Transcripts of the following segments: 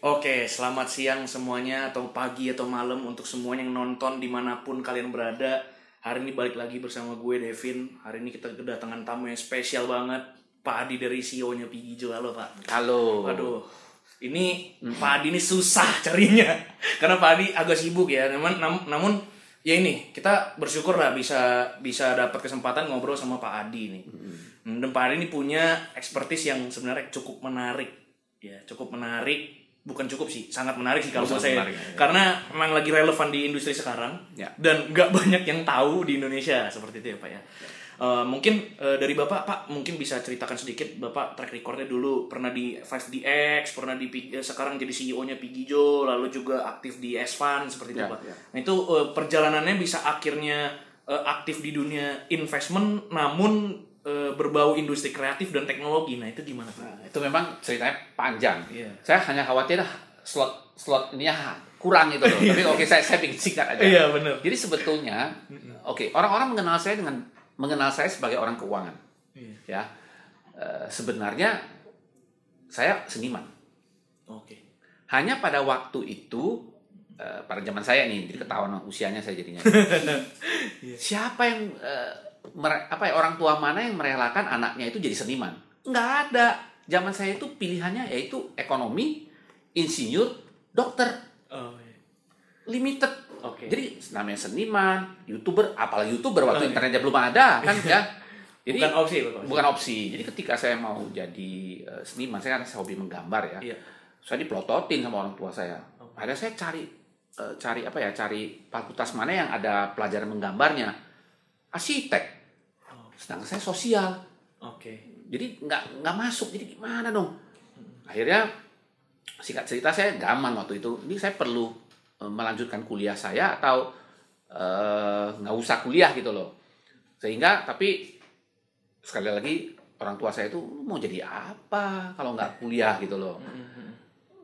Oke, selamat siang semuanya atau pagi atau malam untuk semuanya yang nonton di mana pun kalian berada. Hari ini balik lagi bersama gue Devin. Hari ini kita kedatangan tamu yang spesial banget, Pak Adi dari CEO-nya Pigijo. Halo Pak. Halo. Waduh, ini Pak Adi ini susah carinya karena Pak Adi agak sibuk ya. Namun, nam- namun ya ini kita bersyukur lah bisa bisa dapat kesempatan ngobrol sama Pak Adi nih. Dan Pak Adi ini punya expertise yang sebenarnya cukup menarik ya, cukup menarik. Bukan cukup sih, sangat menarik sih kalau buat Sangat saya. menarik, ya. Karena memang lagi relevan di industri sekarang Ya. dan nggak banyak yang tahu di Indonesia seperti itu ya Pak ya. Eh, mungkin eh, dari Bapak Pak mungkin bisa ceritakan sedikit Bapak track recordnya dulu pernah di 5DX, pernah di eh, sekarang jadi CEO-nya Pigijo, lalu juga aktif di S-Fund seperti itu Ya, Pak. ya. Nah itu eh, perjalanannya bisa akhirnya eh, aktif di dunia investment namun eh, berbau industri kreatif dan teknologi. Nah itu gimana Pak? Nah, itu memang ceritanya panjang. Iya. Saya hanya khawatir slot slot ini ya kurang itu loh. Tapi oke saya saya bikin singkat aja. Iya benar. Jadi sebetulnya oke orang-orang mengenal saya dengan mengenal saya sebagai orang keuangan. Iya. Ya. Eh, sebenarnya saya seniman. Oke. Hanya pada waktu itu eh, pada zaman saya nih, jadi ketahuan usianya saya jadinya. Siapa yang apa ya orang tua mana yang merelakan anaknya itu jadi seniman? Nggak ada. Zaman saya itu pilihannya yaitu ekonomi, insinyur, dokter, Oh, iya. limited. Oke. Jadi namanya seniman, youtuber, apalagi youtuber waktu Oh, iya. internetnya belum ada kan ya. Jadi bukan opsi Pak. bukan opsi. Jadi ketika saya mau jadi eh, seniman, saya kan hobi menggambar ya Iya. saya dipelototin sama orang tua saya. Akhirnya saya cari eh, cari apa ya, cari fakultas mana yang ada pelajaran menggambarnya. Arsitek. Sedangkan saya sosial. Oke. Jadi nggak nggak masuk. Jadi gimana dong? Akhirnya singkat cerita saya gaman waktu itu. Ini saya perlu eh, melanjutkan kuliah saya atau eh, nggak usah kuliah gitu loh. Sehingga tapi sekali lagi orang tua saya itu "Lu mau jadi apa kalau nggak kuliah gitu loh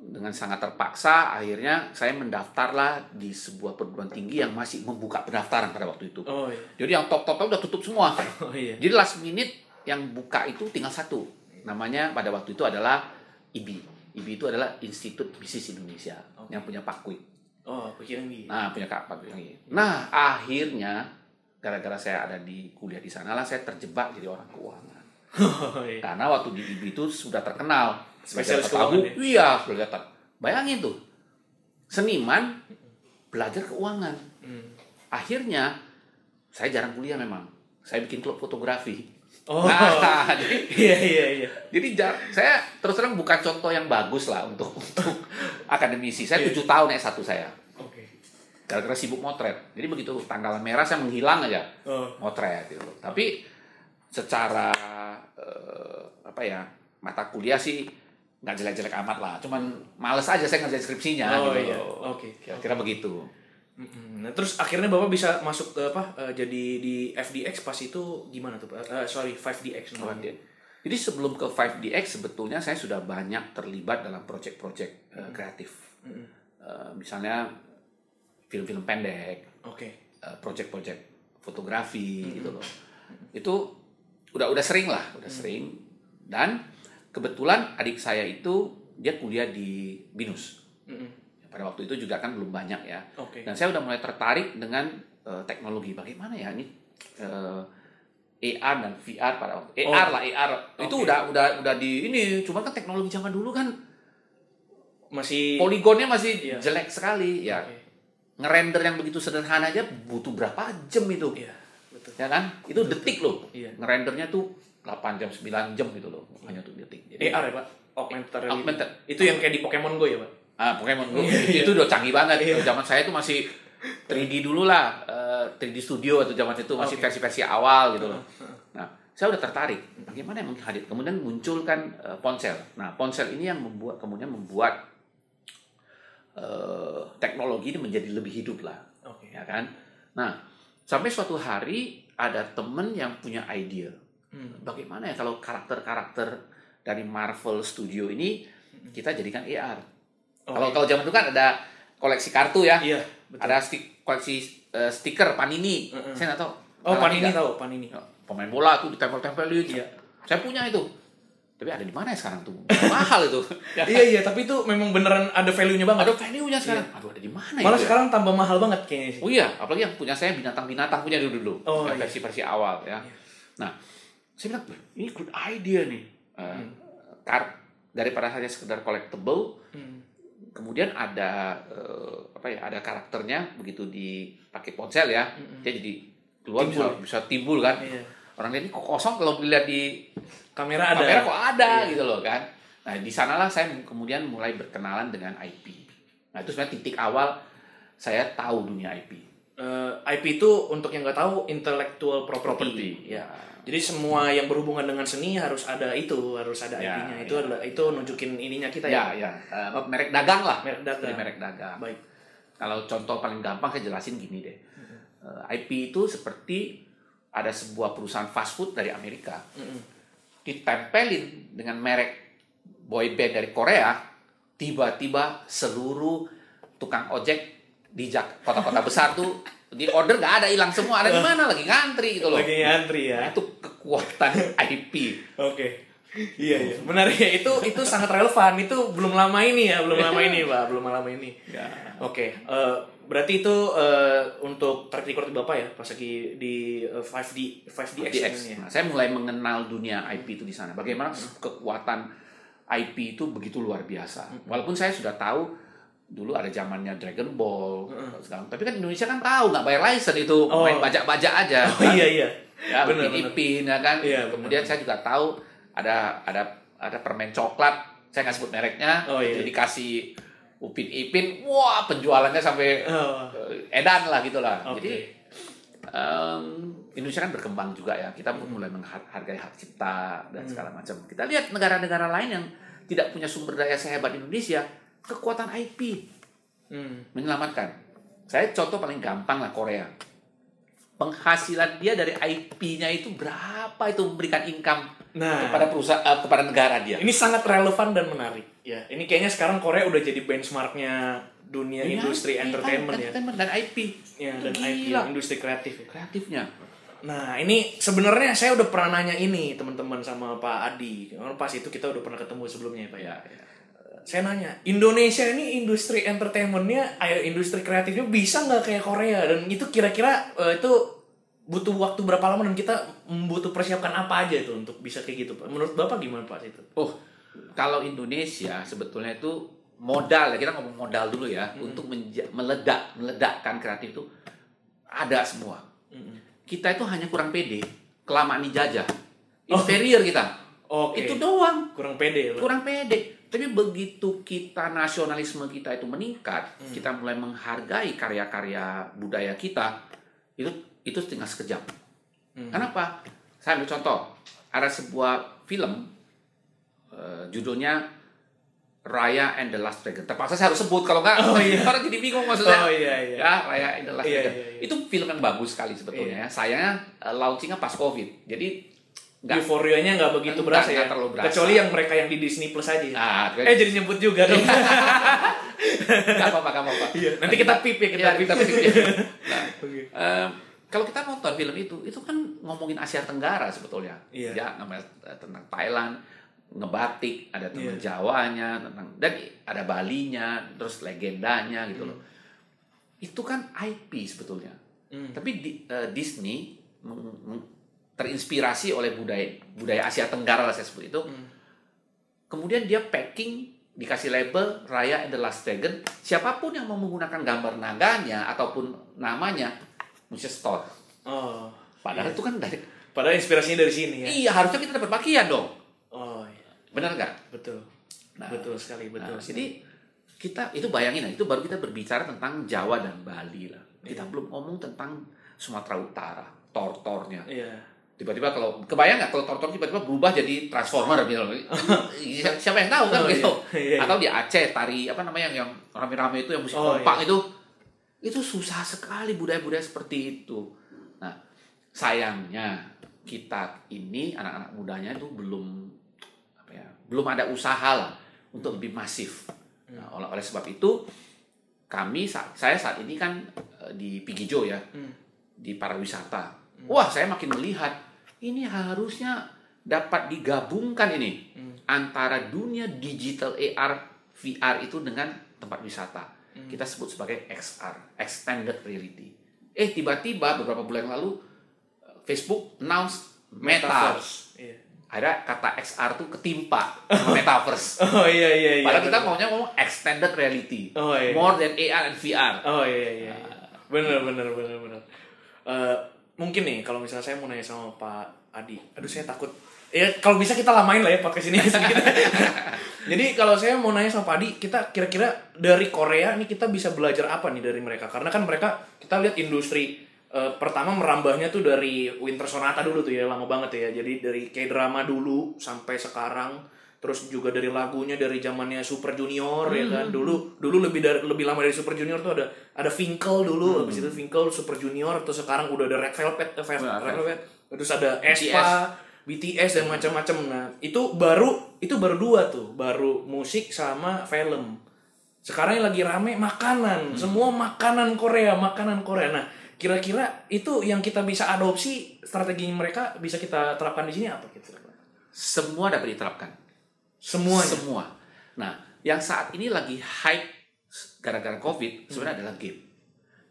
dengan sangat terpaksa akhirnya saya mendaftarlah di sebuah perguruan tinggi yang masih membuka pendaftaran pada waktu itu. Oh iya. Jadi yang top top udah tutup semua. Oh iya. Jadi last minute yang buka itu tinggal satu. Namanya pada waktu itu adalah IBI. IBI itu adalah Institut Bisnis Indonesia yang punya Pak Kwik. Oh, pikiran gitu. Nah, punya Kak Pak Kwik. Nah, akhirnya gara-gara saya ada di kuliah di sana lah saya terjebak jadi orang keuangan. Oh iya. Karena waktu di IBI itu sudah terkenal Spesialis keuangan ya? iya, kelihatan. Bayangin tuh, seniman belajar keuangan. Hmm. Akhirnya saya jarang kuliah memang. Saya bikin klub fotografi. Oh. Nah, jadi Iya iya iya. jadi jar- saya terus terang bukan contoh yang bagus lah untuk, untuk akademisi. Saya Iya. tujuh tahun S1 saya. Oke. Gara-gara sibuk motret. Jadi begitu tanggalan merah saya menghilang aja Oh. motret gitu. Tapi secara eh, apa ya mata kuliah sih nggak jelek-jelek amat lah. Cuman males aja saya ngerjain skripsinya Oh gitu. iya. Oke. Kira-kira begitu. Nah, terus akhirnya Bapak bisa masuk ke apa? eh, jadi di FDX pas itu gimana tuh? Eh, sorry, 5DX namanya. Jadi sebelum ke 5DX sebetulnya saya sudah banyak terlibat dalam proyek-proyek eh, kreatif. Eh, misalnya film-film pendek, Oke. eh, proyek-proyek fotografi gitu loh. Itu udah udah sering lah, udah sering. Dan kebetulan adik saya itu dia kuliah di BINUS. Mm-mm. Pada waktu itu juga kan belum banyak ya. Oke. Dan saya udah mulai tertarik dengan eh, teknologi. Bagaimana ya ini eh, AR dan VR pada waktu Oh. AR lah AR itu Oke. udah udah udah di ini cuma kan teknologi zaman dulu kan Masih poligonnya masih Iya. jelek sekali ya Oke. ngerender yang begitu sederhana aja butuh berapa jam itu Iya, betul. ya kan itu detik loh Iya. ngerendernya tuh 8 jam 9 jam gitu loh hanya tuh detik jadi AR ya, Pak? Augmented reality. Augmented. Itu yang kayak di Pokemon Go ya, Pak? ah Pokemon Go Iya, iya. itu udah canggih banget Iya. zaman saya itu masih 3D dulu lah eh, 3D studio atau zaman itu masih versi-versi awal gitu loh Nah, saya udah tertarik. Bagaimana yang hadir? Kemudian munculkan eh, ponsel. Nah, ponsel ini yang membuat kemudian membuat eh, teknologi ini menjadi lebih hidup lah, Oke. ya kan? Nah, sampai suatu hari ada temen yang punya ide. Hmm. Bagaimana ya kalau karakter-karakter dari Marvel Studio ini kita jadikan AR? Kalau kalau zaman dulu kan ada koleksi kartu ya, Iya, betul. ada stik, koleksi eh, stiker Panini. Mm-mm. Saya nggak tahu. Oh, Panini tahu, Panini. pemain bola tuh ditempel-tempelin. Iya. Saya punya itu. Tapi ada di mana ya sekarang tuh? Mahal itu. iya iya, tapi itu memang beneran ada value-nya banget. Ada value-nya sekarang. Aduh, ada di mana Malah ya? sekarang tambah mahal banget kayaknya sih. Oh iya, apalagi yang punya saya binatang-binatang punya dulu dulu. Oh, iya. versi-versi awal ya. Nah, saya bilang ini good idea nih. Eh, kar- daripada hanya sekedar collectible, Hmm. kemudian ada eh, apa ya? Ada karakternya begitu dipakai ponsel ya, dia jadi keluar Timbul. bisa bisa timbul kan. Iya. Orang ini kok kosong kalau dilihat di Kamera ada. kamera kok ada Iya. gitu loh kan. Nah di sanalah saya kemudian mulai berkenalan dengan IP. Nah itu sebenarnya titik awal saya tahu dunia IP. Eh, IP itu untuk yang nggak tahu intellectual property. Property. Ya. Jadi semua yang berhubungan dengan seni harus ada itu, harus ada Ya, IP-nya. ya. Itu adalah itu nunjukin ininya kita Ya ya. ya Eh, merek dagang lah. Merek dagang. Jadi merek dagang. Baik. Kalau contoh paling gampang saya jelasin gini deh. Eh, IP itu seperti ada sebuah perusahaan fast food dari Amerika Mm-mm. ditempelin dengan merek boy band dari Korea, tiba-tiba seluruh tukang ojek di Jak- kota-kota besar tuh di order nggak ada hilang semua ada di mana lagi ngantri gitu loh. Lagi ngantri ya. Itu kekuatan IP. Oke. Iya iya. Menarik ya. Itu itu sangat relevan. Itu belum lama ini ya, belum lama ini, Pak. Belum lama ini. Ya. Oke, eh, berarti itu eh, untuk track record Bapak ya, pas lagi di eh, 5D 5D DX. ya. Nah, saya mulai mengenal dunia IP itu di sana. Bagaimana kekuatan IP itu begitu luar biasa. Walaupun saya sudah tahu dulu ada zamannya Dragon Ball, segala- tapi kan Indonesia kan tahu nggak bayar license itu Oh. main bajak-bajak aja. Oh kan? iya iya. ya Bener, Ipin ya kan. Iya, Kemudian saya juga tahu ada ada ada permen coklat. Saya nggak sebut mereknya. Oh, iya. Jadi dikasih Upin Ipin, wah penjualannya sampai Oh. eh, edan lah gitulah. Oke. Jadi em, Indonesia kan berkembang juga ya. Kita pun mulai menghargai hak cipta dan Hmm. segala macam. Kita lihat negara-negara lain yang tidak punya sumber daya sehebat Indonesia, kekuatan IP Hmm. menyelamatkan. Saya contoh paling gampang lah Korea. Penghasilan dia dari IP-nya itu berapa itu memberikan income Nah, kepada perusahaan eh, kepada negara dia. ini sangat relevan dan menarik. Ya, ini kayaknya sekarang Korea udah jadi benchmarknya dunia Iya, industri iya, entertainment ya. entertainment dan IP. Ya, dan IP Gila. industri kreatif. ya. Kreatifnya. Nah, ini sebenarnya saya udah pernah nanya ini teman-teman sama Pak Adi. Karena pas itu kita udah pernah ketemu sebelumnya ya, Pak ya. Ya, ya. Saya nanya, Indonesia ini industri entertainmentnya, ayo industri kreatifnya bisa nggak kayak Korea? Dan itu kira-kira eh, itu butuh waktu berapa lama dan kita butuh persiapkan apa aja itu untuk bisa kayak gitu, Pak? Menurut Bapak gimana Pak itu? Oh, kalau Indonesia sebetulnya itu modal ya kita ngomong modal dulu ya untuk menja- meledak meledakkan kreatif itu ada semua. Kita itu hanya kurang pede, kelamaan dijajah, inferior kita. Oke. Itu doang, Kurang pede ya, kurang pede. Tapi begitu kita nasionalisme kita itu meningkat, kita mulai menghargai karya-karya budaya kita, itu itu tinggal sekejap. Hmm. Kenapa? Saya ambil contoh, ada sebuah film eh, judulnya Raya and the Last Dragon. Terpaksa saya harus sebut kalau nggak Oh, iya. orang jadi bingung maksudnya. Oh iya iya. Ya, Raya and the Last Iya, Dragon. iya, iya. Itu film yang bagus sekali sebetulnya ya. Sayangnya eh, launchingnya pas Covid. Jadi nggak Euforianya nggak begitu berasa ya. terlalu berasa. Kecuali yang mereka yang di Disney Plus aja. Nah, eh jadi nyebut juga dong. nggak apa-apa, nggak apa-apa. Iya, nanti kita pip ya, kita Iya, pip. kita pip ya. Nah, Oke. em, kalau kita nonton film itu, itu kan ngomongin Asia Tenggara sebetulnya. Iya. Ya, namanya eh, tentang Thailand, ngebatik, ada tentang Iya. Jawanya, tentang dan ada Balinya, terus legendanya gitu loh. Itu kan IP sebetulnya. Hmm. Tapi di- eh, Disney terinspirasi oleh budaya budaya Asia Tenggara lah saya sebut itu. Hmm. Kemudian dia packing dikasih label Raya and the Last Dragon. Siapa pun yang mau menggunakan gambar naganya ataupun namanya mesti store. Oh. Padahal iya. itu kan dari Padahal inspirasinya dari sini ya. iya harusnya kita dapat bagian dong. Oh iya. Benar nggak? Betul. Nah, betul sekali, betul. Nah, sekali. jadi kita itu bayangin ya, itu baru kita berbicara tentang Jawa dan Bali lah. Kita Iya. belum ngomong tentang Sumatera Utara, tortornya. Iya. Tiba-tiba kalau kebayang nggak kalau tortor tiba-tiba berubah jadi transformer gitu. Si- Siapa yang tahu kan Oh, gitu. iya. Iya, iya. Atau di Aceh tari apa namanya yang, yang rame-rame itu yang musik Oh, kompak itu itu susah sekali budaya-budaya seperti itu. Nah, sayangnya kita ini anak-anak mudanya itu belum apa ya, belum ada usaha lah untuk lebih masif. Nah, oleh, oleh sebab itu kami saya saat ini kan eh, di Pigijo ya, Hmm. di pariwisata. Wah, saya makin melihat ini harusnya dapat digabungkan ini Hmm. antara dunia digital AR VR itu dengan tempat wisata. Hmm. Kita sebut sebagai XR, extended reality. Eh tiba-tiba beberapa bulan lalu Facebook announce metaverse. Iya. Ada kata XR tuh ketimpa metaverse. Oh iya iya iya. Padahal kita maunya ngomong extended reality. Oh, iya. More than AR and VR. Oh iya iya. iya. Bener bener bener bener. Eh, mungkin nih kalau misalnya saya mau nanya sama Pak Adi, aduh saya takut. Ya kalau bisa kita lamain lah ya podcast ini. Jadi kalau saya mau nanya sama Pak Adi, kita kira-kira dari Korea nih kita bisa belajar apa nih dari mereka? Karena kan mereka kita lihat industri eh, pertama merambahnya tuh dari Winter Sonata dulu tuh ya lama banget ya. Jadi dari kayak drama dulu sampai sekarang terus juga dari lagunya dari zamannya Super Junior ya kan? dulu dulu lebih dari lebih lama dari Super Junior tuh ada ada Finkel dulu. Habis itu Finkel Super Junior terus sekarang udah ada Red Velvet, eh, Red Velvet. Terus ada aespa BTS dan macam-macam. Nah itu baru itu baru dua tuh. Baru musik sama film. Sekarang yang lagi rame makanan. Semua makanan Korea makanan Korea. Nah kira-kira itu yang kita bisa adopsi strategi mereka bisa kita terapkan di sini apa kira-kira? Semua dapat diterapkan. Semuanya Semua. Nah, yang saat ini lagi hype gara-gara COVID sebenarnya adalah game.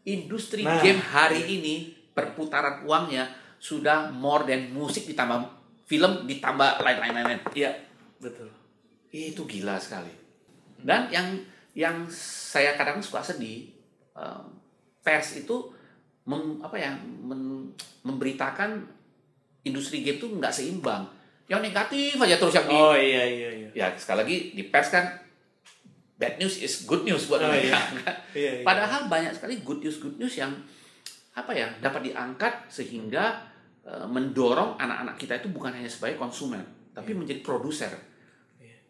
Industri Nah, game hari ini perputaran uangnya sudah more than musik ditambah film ditambah lain-lain lain. iya betul Itu gila sekali. Dan yang yang saya kadang suka sedih, eh, pers itu mem- apa ya mem- memberitakan industri game itu nggak seimbang. Yang negatif aja terus yang di oh iya iya iya ya sekali lagi di pers kan bad news is good news buat Oh, mereka. Iya, iya. Padahal banyak sekali good news good news yang apa ya dapat diangkat sehingga eh, mendorong anak-anak kita itu bukan hanya sebagai konsumen tapi Iya. menjadi produser.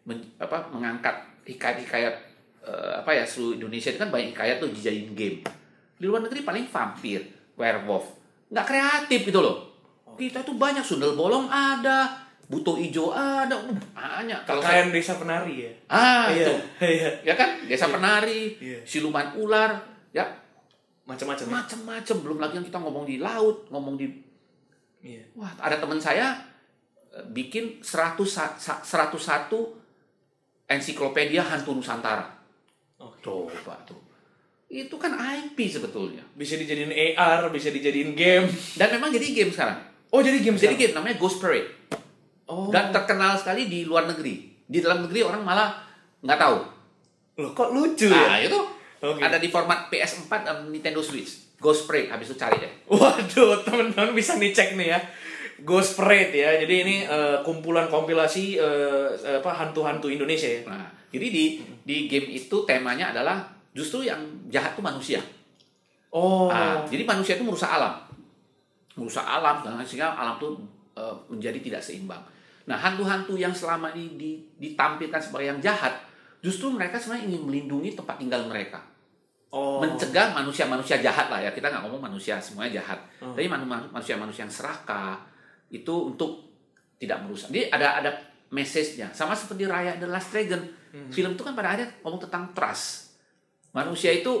Men- apa mengangkat hikayat-hikayat eh, apa ya seluruh Indonesia itu kan banyak hikayat tuh dijadiin game. Di luar negeri paling vampir, werewolf. Nggak kreatif gitu loh. Kita tuh banyak sundel bolong ada, buto ijo ada, uh, banyak. Kalau saya Kekayaan desa penari ya? Ah iya itu. iya. Ya kan? Desa penari Iya. siluman ular ya. Macam-macam. Ya? macam-macam. Belum lagi yang kita ngomong di laut ngomong di iya. Wah ada teman saya eh, bikin 100 sa- sa- 101 ensiklopedia hantu nusantara. Oke. coba tuh. Itu kan IP sebetulnya. Bisa dijadiin AR bisa dijadiin game. Dan memang jadi game sekarang. Oh jadi game jadi sekarang? game namanya Ghost Parade oh dan terkenal sekali di luar negeri di dalam negeri orang malah nggak tahu loh kok lucu nah ya itu Oke. ada di format PS4 dan Nintendo Switch Ghost Parade habis itu cari deh Waduh, teman-teman bisa dicek nih ya. Ghost Parade ya. Jadi ini eh, kumpulan kompilasi eh, apa hantu-hantu Indonesia ya. Nah, jadi di di game itu temanya adalah justru yang jahat tuh manusia. Oh. Ah, jadi manusia itu merusak alam, merusak alam dan sehingga alam tuh eh, menjadi tidak seimbang. Nah, hantu-hantu yang selama ini di- ditampilkan sebagai yang jahat, justru mereka sebenarnya ingin melindungi tempat tinggal mereka, oh. mencegah manusia-manusia jahat lah ya. Kita nggak ngomong manusia semuanya jahat, Hmm. tapi manu- manusia-manusia yang serakah itu untuk tidak merusak. Jadi ada ada message-nya. Sama seperti Raya The Last Dragon. Hmm. Film itu kan pada akhirnya ngomong tentang trust. Manusia itu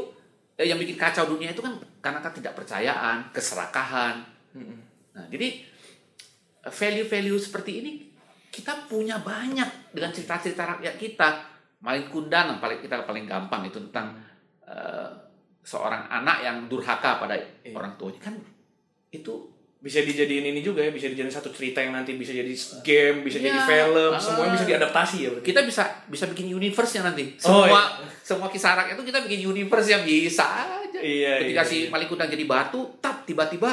eh, yang bikin kacau dunia itu kan karena ketidakpercayaan, keserakahan. Mm-mm. Nah, jadi value-value seperti ini kita punya banyak dengan cerita-cerita rakyat kita. Maling kundan yang paling kita paling gampang itu tentang eh, seorang anak yang durhaka pada Iya. orang tuanya kan itu Bisa dijadiin ini juga ya, bisa dijadiin satu cerita yang nanti bisa jadi game, bisa jadi Iya. film, Ah. semuanya bisa diadaptasi ya. berarti? kita bisa bisa bikin universe-nya nanti. Oh, Semua semua kisah rakyat itu kita bikin universe yang bisa aja. Iya, Ketika iya, si iya. Maling Kundang jadi batu, tap tiba-tiba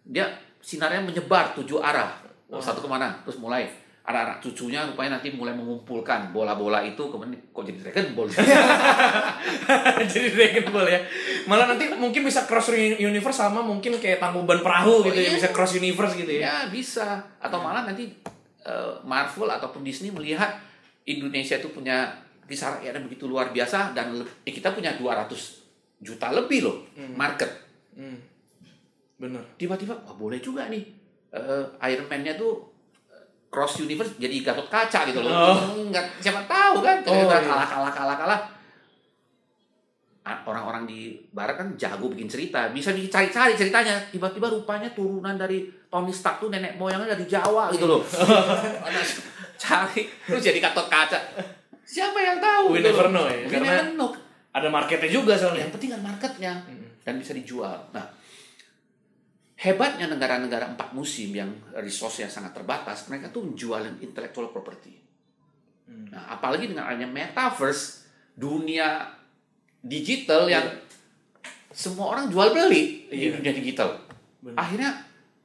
dia sinarnya menyebar tujuh arah. Oh, Oh. Satu ke mana? Terus mulai ada anak cucunya rupanya nanti mulai mengumpulkan bola-bola itu kemudian kok jadi Dragon Ball. jadi Dragon Ball ya. Malah nanti mungkin bisa cross uni- universe sama mungkin kayak tangkuban perahu Oh, gitu ya, iya. bisa cross universe gitu ya. ya bisa. Atau malah nanti eh, Marvel ataupun Disney melihat Indonesia itu punya kisah rakyat yang begitu luar biasa dan eh, kita punya 200 juta lebih loh market. Hmm. Bener. tiba-tiba wah boleh juga nih eh, Iron Man-nya tuh cross universe jadi Gatot Kaca gitu loh. Oh. Nggak siapa tahu kan ternyata Oh, iya. kalah kalah kalah kalah. orang-orang di barat kan jago bikin cerita, bisa dicari-cari ceritanya. Tiba-tiba rupanya turunan dari Tony Stark tuh nenek moyangnya dari Jawa gitu loh. Cari terus jadi katot kaca. Siapa yang tahu? We gitu never know ya, We karena- know. Ada marketnya juga soalnya. Yang penting kan marketnya dan bisa dijual. Nah, hebatnya negara-negara empat musim yang resource-nya sangat terbatas, mereka tuh menjual intellectual property. Hmm. Nah, apalagi dengan adanya metaverse, dunia digital yang semua orang jual beli di Iya. dunia digital. Benar. Akhirnya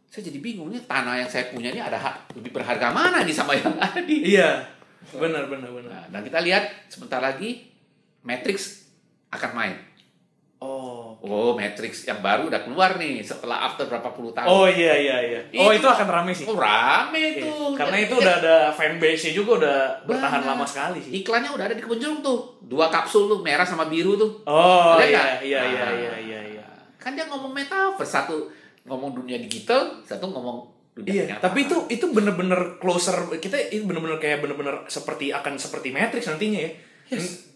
saya jadi bingung nih tanah yang saya punya ini ada hak lebih berharga mana nih sama yang ada di Iya. Benar benar benar. Nah, dan kita lihat sebentar lagi Matrix akan main. Oh. Matrix yang baru udah keluar nih setelah after berapa puluh tahun. Oh iya iya iya. Oh Itu- itu akan rame sih. Oh, rame Iya. tuh. Karena itu udah ada fanbase-nya juga udah bertahan lama sekali sih. iklannya udah ada di kebun jeruk tuh. Dua kapsul tuh merah sama biru tuh. Oh Ada iya iya iya Nah. iya iya iya. Kan dia ngomong metaverse satu ngomong dunia digital, satu ngomong dunia Iya, kenyataan. tapi itu itu bener-bener closer kita itu bener-bener kayak bener-bener seperti akan seperti Matrix nantinya ya.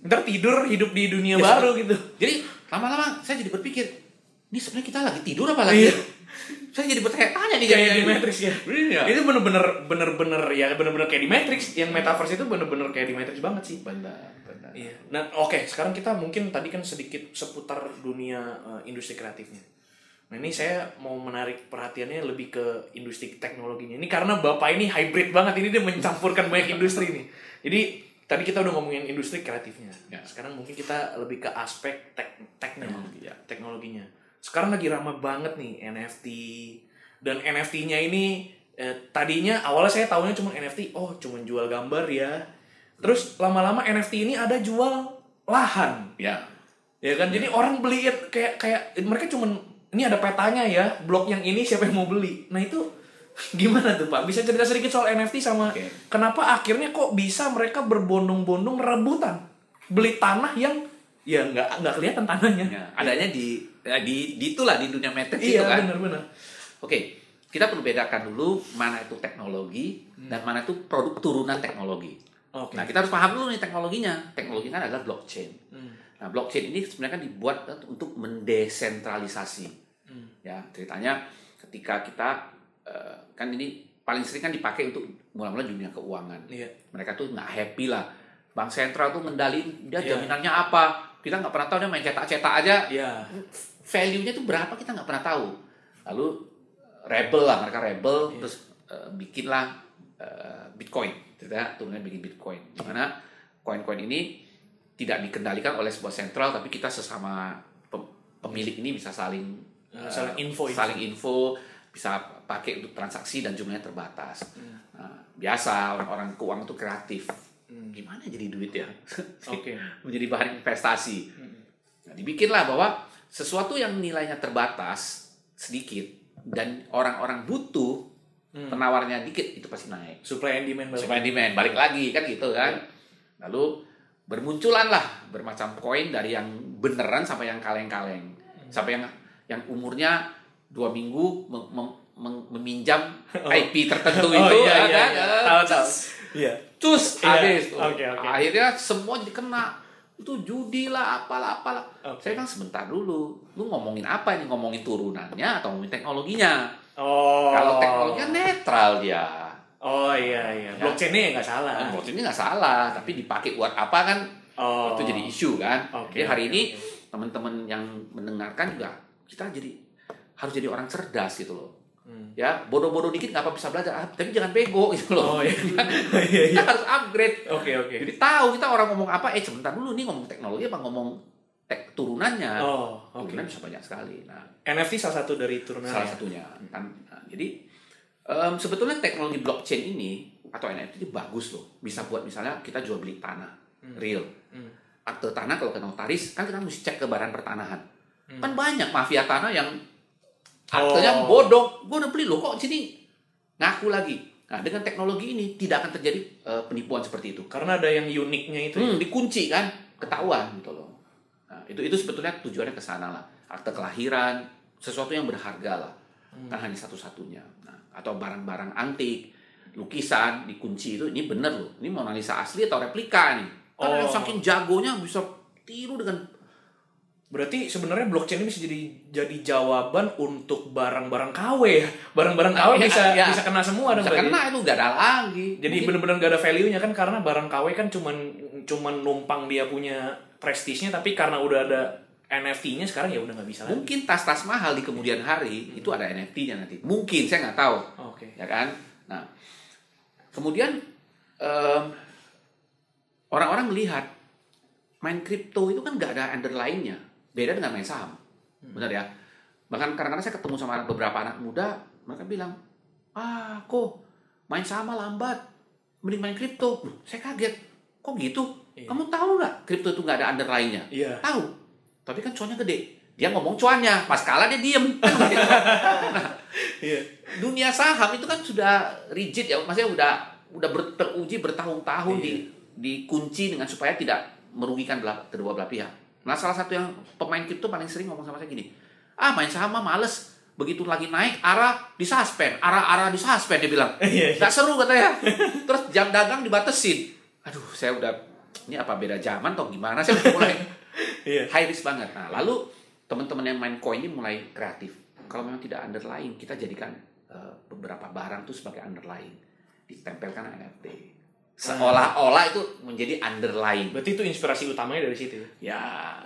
Ntar tidur hidup di dunia Yes. baru gitu. Jadi lama-lama saya jadi berpikir, ini sebenarnya kita lagi tidur apa lagi? Iya. saya jadi bertanya-tanya nih Kayak jadi di Matrix ya. Iya. Itu bener-bener bener-bener ya bener-bener kayak di Matrix. Yang metaverse itu bener-bener kayak di Matrix banget sih. Benar, benar. Iya. Nah, oke, sekarang kita mungkin tadi kan sedikit seputar dunia eh, industri kreatifnya. Nah, ini saya mau menarik perhatiannya lebih ke industri teknologinya. Ini karena Bapak ini hybrid banget, ini dia mencampurkan banyak industri nih. Jadi, tadi kita udah ngomongin industri kreatifnya. Ya. Sekarang mungkin kita lebih ke aspek tek Teknologi, ya. teknologinya. Sekarang lagi ramai banget nih NFT dan NFT-nya ini eh, tadinya awalnya saya tahunya cuma NFT, oh cuma jual gambar ya. Terus lama-lama NFT ini ada jual lahan, Ya. ya kan? Jadi orang beli kayak kayak mereka cuman ini ada petanya ya, blok yang ini siapa yang mau beli. Nah itu gimana tuh Pak? Bisa cerita sedikit soal NFT sama Oke. kenapa akhirnya kok bisa mereka berbondong-bondong rebutan beli tanah yang ya nggak nggak kelihatan tanahnya. Ya, adanya di ya, di di itulah di dunia matrix Iya itu kan. benar-benar. Oke, kita perlu bedakan dulu mana itu teknologi dan mana itu produk turunan teknologi. Oke. Nah, kita harus paham dulu nih teknologinya. Teknologi kan adalah blockchain. Hmm. Nah, blockchain ini sebenarnya kan dibuat untuk mendesentralisasi. Hmm. Ya, ceritanya ketika kita eh, kan ini paling sering kan dipakai untuk mula-mula dunia keuangan. Iya. Mereka tuh nggak happy lah. Bank sentral tuh ngendaliin dia Iya. jaminannya apa. Kita nggak pernah tahu dia main cetak-cetak aja Iya. value-nya tuh berapa kita nggak pernah tahu. Lalu rebel lah mereka rebel Iya. terus eh, bikinlah eh, Bitcoin, tidak turunnya bikin Bitcoin. Di mana koin-koin ini tidak dikendalikan oleh sebuah sentral tapi kita sesama pem- pemilik ini bisa saling Eh, eh, saling info, info. saling info, bisa pakai untuk transaksi dan jumlahnya terbatas. Hmm. Nah, biasa orang-orang keuangan tuh kreatif. Hmm. Gimana jadi duit ya? Oke. Menjadi bahan investasi. Hmm. Nah, dibikinlah bahwa sesuatu yang nilainya terbatas sedikit dan orang-orang butuh Hmm. penawarnya dikit itu pasti naik. Supply and demand balik. Supaya demand balik lagi kan gitu kan. Lalu bermunculan lah bermacam koin dari yang beneran sampai yang kaleng-kaleng. Sampai yang yang umurnya dua minggu mem- mem- mem- meminjam IP tertentu Oh, itu iya, ya iya, kan. iya. Eh, Tahu, tahu. Iya. Cus Iya, habis tuh. Akhirnya semua jadi kena. Itu judi lah, apalah, apalah. Oke. Saya kan sebentar dulu. Lu ngomongin apa ini? Ngomongin turunannya atau ngomongin teknologinya? Oh. Kalau teknologinya netral dia. Oh iya iya. Ya. Blockchain-nya ya nggak salah. Kan blockchain ini nggak salah, tapi dipakai buat apa kan? Oh. Itu jadi isu kan. Oke, jadi hari oke, ini teman-teman yang mendengarkan juga kita jadi harus jadi orang cerdas gitu loh. Hmm. Ya, bodoh-bodoh dikit nggak apa bisa belajar, ah, tapi jangan bego gitu loh. Oh iya. Iya iya. kita harus upgrade. Oke oke. Jadi tahu kita orang ngomong apa, eh sebentar dulu nih ngomong teknologi apa ngomong tek turunannya. Oh oke. Turunan bisa banyak sekali. Nah, NFT salah satu dari turunan. salah ya? satunya kan. Nah, jadi em, sebetulnya teknologi blockchain ini atau NFT ini bagus loh. Bisa buat misalnya kita jual beli tanah real. Hmm. Akte tanah kalau ke notaris kan kita mesti cek ke badan pertanahan. Hmm. Kan banyak mafia tanah yang aktenya Oh. bodong. Gue udah beli loh kok sini ngaku lagi. Nah dengan teknologi ini tidak akan terjadi eh, penipuan seperti itu. Karena ada yang uniknya itu. ya? Hmm, dikunci kan, ketahuan gitu loh. Nah, itu itu sebetulnya tujuannya ke sana lah. Akte kelahiran, sesuatu yang berharga lah. Kan hanya satu-satunya. Nah, atau barang-barang antik, lukisan dikunci itu ini bener loh. Ini Mona Lisa asli atau replika nih. Kan Oh. yang saking jagonya bisa tiru dengan Berarti sebenarnya blockchain ini bisa jadi jadi jawaban untuk barang-barang KW ya. Barang-barang KW Iya, bisa iya. bisa kena semua dong Bisa berarti. kena itu nggak ada lagi. Jadi bener-bener gak ada value-nya kan karena barang KW kan cuman cuman numpang dia punya prestisnya tapi karena udah ada NFT-nya sekarang ya udah nggak bisa lagi. mungkin tas-tas mahal di kemudian hari itu ada NFT-nya nanti. Mungkin saya nggak tahu. Oke. ya kan? Nah, kemudian em, orang-orang melihat main kripto itu kan nggak ada underlying-nya, beda dengan main saham, benar ya? Bahkan kadang-kadang saya ketemu sama beberapa anak muda, mereka bilang, ah kok main saham lambat, mending main kripto. Saya kaget, kok gitu? Iya. Kamu tahu nggak kripto itu nggak ada underlying-nya? Iya. Tahu, tapi kan cuannya gede. Dia ngomong cuannya, pas kalah dia diem. Kan begitu. Iya. dunia saham itu kan sudah rigid ya, maksudnya udah udah ber- teruji bertahun-tahun Iya. di dikunci dengan supaya tidak merugikan belah, kedua belah pihak. Nah, salah satu yang pemain kripto paling sering ngomong sama saya gini, ah main saham mah males, begitu lagi naik arah disuspend, arah-arah disuspend dia bilang, Iya, iya. nggak seru katanya. Terus jam dagang dibatesin. Aduh, saya udah ini apa beda zaman atau gimana? Saya udah mulai Iya. high risk banget. Nah, lalu teman-teman yang main koin ini mulai kreatif. Kalau memang tidak underlying, kita jadikan eh, beberapa barang tuh sebagai underlying, ditempelkan NFT. Seolah-olah itu menjadi underlying. Berarti itu inspirasi utamanya dari situ. Ya,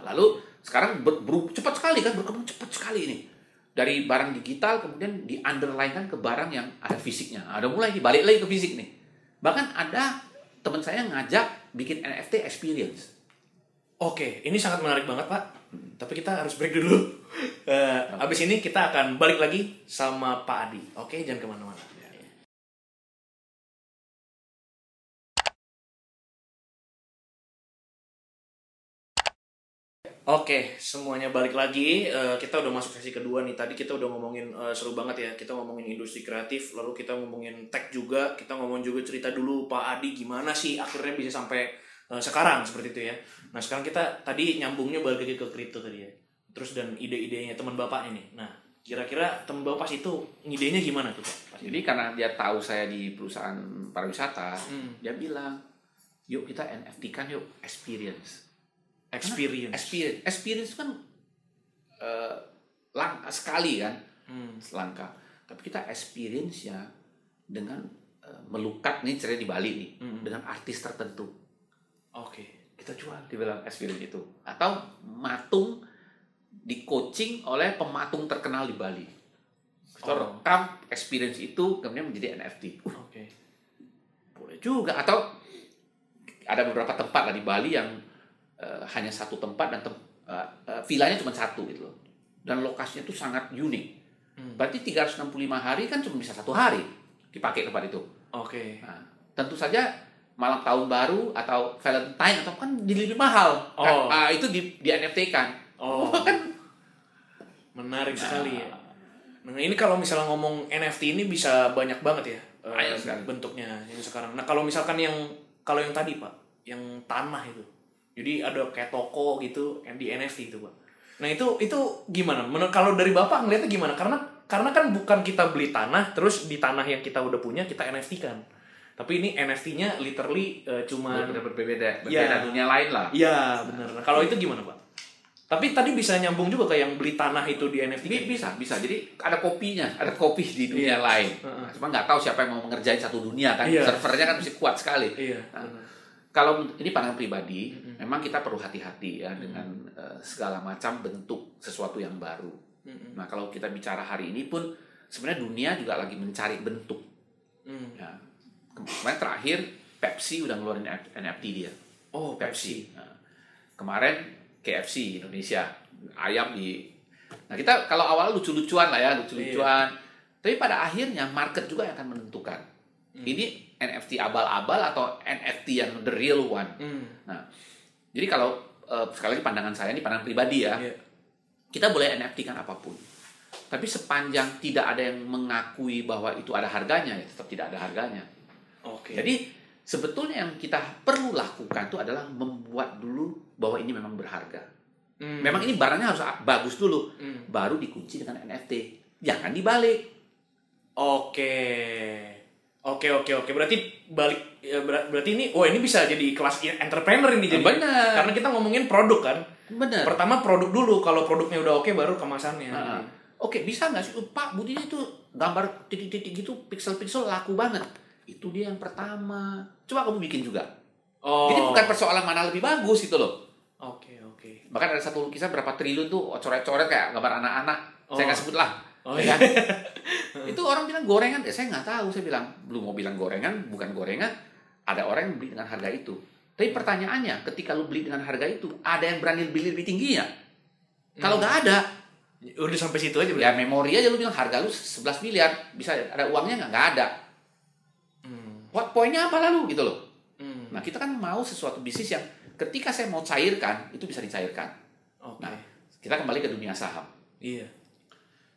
lalu sekarang ber, cepat sekali kan berkembang cepat sekali ini. Dari barang digital kemudian di underline kan ke barang yang ada fisiknya. Ada mulai dibalik lagi ke fisik nih. Bahkan ada teman saya ngajak bikin NFT experience. Oke, ini sangat menarik banget Pak. Tapi kita harus break dulu. Eh, abis ini kita akan balik lagi sama Pak Adi. Oke, jangan ke mana-mana. Oke, semuanya balik lagi. Eh, kita udah masuk sesi kedua nih. Tadi kita udah ngomongin eh, seru banget ya. Kita ngomongin industri kreatif, lalu kita ngomongin tech juga. Kita ngomongin juga cerita dulu Pak Adi gimana sih akhirnya bisa sampai eh, sekarang seperti itu ya. Nah sekarang kita tadi nyambungnya balik lagi ke kripto tadi ya. Terus dan ide-idenya teman bapak ini. Nah kira-kira teman bapak itu ngidenya gimana tuh Pak? Jadi karena dia tahu saya di perusahaan pariwisata, Hmm. dia bilang, yuk kita NFT kan yuk experience. Experience. Experience, experience kan eh, langka sekali kan, Hmm. langka. Tapi kita experience ya dengan eh, melukat nih cerita di Bali nih, Hmm. dengan artis tertentu. Oke. Kita jual, dibilang experience itu. Atau matung di coaching oleh pematung terkenal di Bali. Kita Oh. rekam experience itu kemudian menjadi NFT. Oke. Boleh juga atau ada beberapa tempat lah di Bali yang eh, hanya satu tempat dan tem- eh, eh, villanya cuma satu gitu loh. Dan lokasinya itu sangat unik. Hmm. Berarti 365 hari kan cuma bisa satu hari dipakai tempat itu. Oke. Nah, tentu saja malam tahun baru atau Valentine atau kan jadi lebih mahal. Oh. Ah, itu di, di NFT kan. Oh. Menarik sekali ya. Nah ini kalau misalnya ngomong NFT ini bisa banyak banget ya sekali. bentuknya yang sekarang. Nah kalau misalkan yang kalau yang tadi pak, yang tanah itu, jadi ada kayak toko gitu di NFT itu pak. Nah itu itu gimana? Menurut kalau dari bapak ngeliatnya gimana? Karena karena kan bukan kita beli tanah terus di tanah yang kita udah punya kita NFT kan. Tapi ini NFT-nya literally eh, cuma Berbeda berbeda, Ya. dunia lain lah. Iya benar. Nah, kalau itu gimana pak? Tapi tadi bisa nyambung juga kayak yang beli tanah itu di NFT. Bi- bisa, bisa. Jadi ada kopinya, ada kopi di dunia lain. Heeh. Cuma nggak tahu siapa yang mau mengerjain satu dunia kan. Iya. Servernya kan mesti kuat sekali. Iya. Nah. Kalau ini pandangan pribadi, memang kita perlu hati-hati ya dengan eh, segala macam bentuk sesuatu yang baru. Mm-mm. Nah, kalau kita bicara hari ini pun sebenarnya dunia juga lagi mencari bentuk. Mm. Ya. Kemarin terakhir Pepsi udah ngeluarin NFT dia. Oh Pepsi. Nah, kemarin KFC Indonesia ayam di. Nah kita kalau awal lucu-lucuan lah ya lucu-lucuan. Iya. Tapi pada akhirnya market juga yang akan menentukan. Hmm. Ini NFT abal-abal atau NFT yang the real one. Mm. Nah jadi kalau eh, sekali lagi pandangan saya ini pandangan pribadi ya. Iya. Kita boleh NFT kan apa pun. Tapi sepanjang tidak ada yang mengakui bahwa itu ada harganya ya tetap tidak ada harganya. Oke. Jadi sebetulnya yang kita perlu lakukan itu adalah membuat dulu bahwa ini memang berharga. Mm. Memang ini barangnya harus bagus dulu, Mm. baru dikunci dengan NFT. Jangan dibalik. Oke. Oke oke oke. Berarti balik ya, ber- berarti ini oh ini bisa jadi kelas entrepreneur ini jadi. Benar. Karena kita ngomongin produk kan. Bener. Pertama produk dulu, kalau produknya udah oke baru kemasannya. Nah, Oke, bisa nggak sih? "Oh, Pak, Budi itu gambar titik-titik gitu, pixel-pixel laku banget. Itu dia yang pertama. Coba kamu bikin juga. Oh. Jadi bukan persoalan mana lebih bagus gitu loh. Oke, oke. Bahkan ada satu lukisan berapa triliun tuh coret-coret kayak gambar anak-anak. Saya Oh. nggak sebut lah. Oh, Ya kan? itu orang bilang gorengan, ya saya nggak tahu. Saya bilang belum mau bilang gorengan, bukan gorengan. Ada orang yang beli dengan harga itu. Tapi pertanyaannya, ketika lu beli dengan harga itu, ada yang berani beli lebih tinggi ya? Kalau nggak ada, Udah sampai situ aja ya memori aja lu bilang harga lu 11 miliar, bisa ada uangnya nggak? Nggak ada. Hmm. What poinnya apa lalu gitu loh? Hmm. Nah kita kan mau sesuatu bisnis yang ketika saya mau cairkan, itu bisa dicairkan. Oke. Nah, kita kembali ke dunia saham. Iya.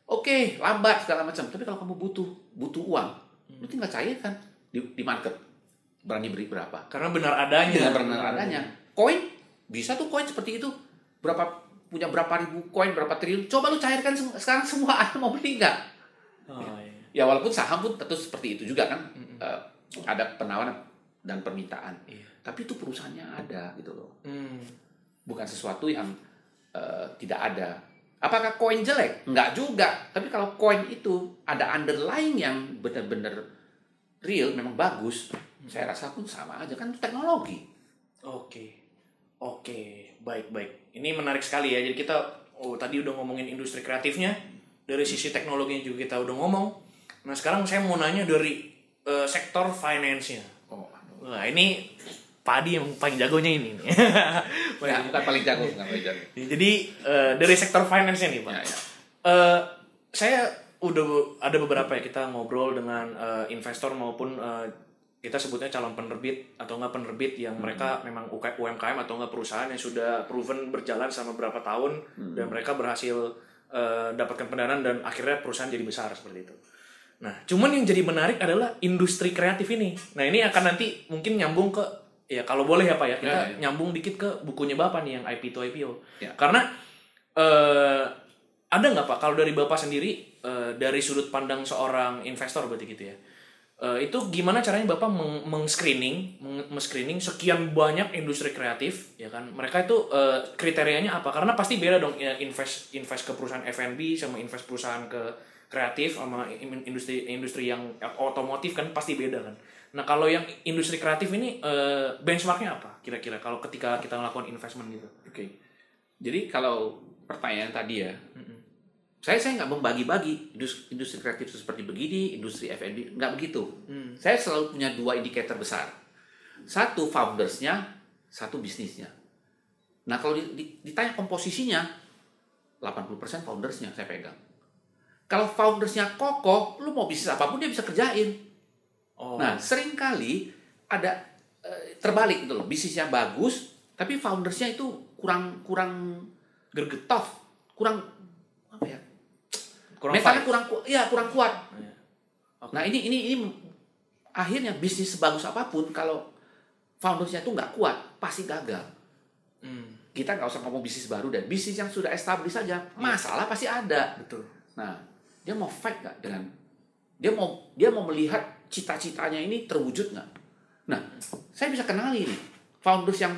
Oke, lambat segala macam. Tapi kalau kamu butuh butuh uang, lu Hmm. tinggal cairkan di, di market. Berani beri berapa? Karena benar adanya. Dengan benar adanya. Koin bisa tuh koin seperti itu. Berapa punya berapa ribu koin, berapa triliun. Coba lu cairkan sekarang semua ada mau beli nggak? Oh, iya. Ya walaupun saham pun tentu seperti itu juga kan. Mm-mm. Eh, ada penawaran dan permintaan. Iya. Tapi itu perusahaannya ada gitu loh. Hmm. Bukan sesuatu yang eh, tidak ada. Apakah koin jelek? Enggak juga. Tapi kalau koin itu ada underlying yang benar-benar real, memang bagus. Saya rasa pun sama aja kan itu teknologi. Oke. Oke, baik baik. Ini menarik sekali ya. Jadi kita oh tadi udah ngomongin industri kreatifnya, dari sisi teknologinya juga kita udah ngomong. Nah, sekarang saya mau nanya dari eh, sektor finance-nya. Oh, Wah, ini Padi yang paling jagonya ini. nih. ya, bukan paling jago, bukan paling jago. Jadi eh, dari sektor finance-nya nih, Pak. Ya, ya. Eh, saya udah ada beberapa ya kita ngobrol dengan eh, investor maupun eh, kita sebutnya calon penerbit atau enggak penerbit yang mereka memang UMKM atau enggak perusahaan yang sudah proven berjalan selama beberapa tahun dan mereka berhasil eh, dapatkan pendanaan dan akhirnya perusahaan jadi besar seperti itu. Nah, cuman yang jadi menarik adalah industri kreatif ini. Nah, ini akan nanti mungkin nyambung ke ya kalau boleh ya Pak ya, kita Ya, ya. nyambung dikit ke bukunya Bapak nih yang IP to IPO. Ya. Karena eh ada nggak Pak kalau dari Bapak sendiri eh, dari sudut pandang seorang investor berarti gitu ya. Eh, itu gimana caranya Bapak meng- meng-screening, meng- meng-screening sekian banyak industri kreatif ya kan. Mereka itu eh, kriterianya apa? Karena pasti beda dong ya, invest invest ke perusahaan F&B sama invest perusahaan ke kreatif sama in- industri industri yang otomotif kan pasti beda kan. Nah, kalau yang industri kreatif ini eh, benchmarknya apa kira-kira kalau ketika kita melakukan investment gitu? Oke. Jadi kalau pertanyaan tadi ya, saya saya nggak membagi-bagi industri, industri kreatif itu seperti begini, industri F&B nggak begitu. Hmm. Saya selalu punya dua indikator besar. Satu foundersnya, satu bisnisnya. Nah kalau di- di- ditanya komposisinya, 80% foundersnya saya pegang. Kalau foundersnya kokoh, lu mau bisnis apa pun dia bisa kerjain. Oh. Nah, sering kali ada eh, terbalik gitu loh. Bisnisnya bagus, tapi foundersnya itu kurang kurang gergetov, kurang apa ya? kurang mentalnya fight. kurang ku- ya kurang kuat. Iya. Oke. Nah, ini ini ini akhirnya bisnis sebagus apa pun kalau foundersnya itu nggak kuat, pasti gagal. Hmm, Kita nggak usah ngomong bisnis baru dan bisnis yang sudah established saja, masalah pasti ada. betul. Nah, dia mau fight nggak dengan dia mau dia mau melihat cita-citanya ini terwujud nggak? Nah, saya bisa kenali nih founders yang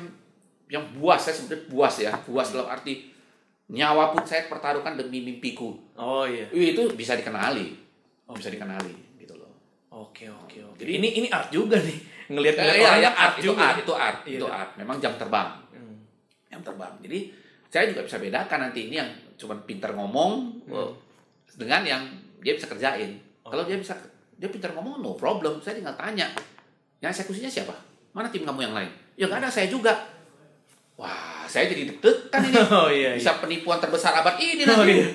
yang buas saya sebutnya buas ya, buas dalam arti nyawa pun saya pertaruhkan demi mimpiku. Oh iya. Wih, Itu bisa dikenali, oh, bisa dikenali gitu loh. Oke oke oke. Jadi ini ini art juga nih ngelihat Ya, ngelihat ya, orang ya, art, itu juga. art, itu art, Iya. itu art. Memang jam terbang, Hmm. jam terbang. Jadi saya juga bisa bedakan nanti ini yang cuma pintar ngomong Hmm. dengan yang dia bisa kerjain. Oh. Kalau dia bisa dia pintar ngomong no problem, saya tinggal tanya. Yang eksekusinya siapa? Mana tim kamu yang lain? Ya nggak ada, saya juga. Wah, saya jadi deg-degan ini. Oh iya. iya. Bisa penipuan terbesar abad ini Oh, nanti. iya.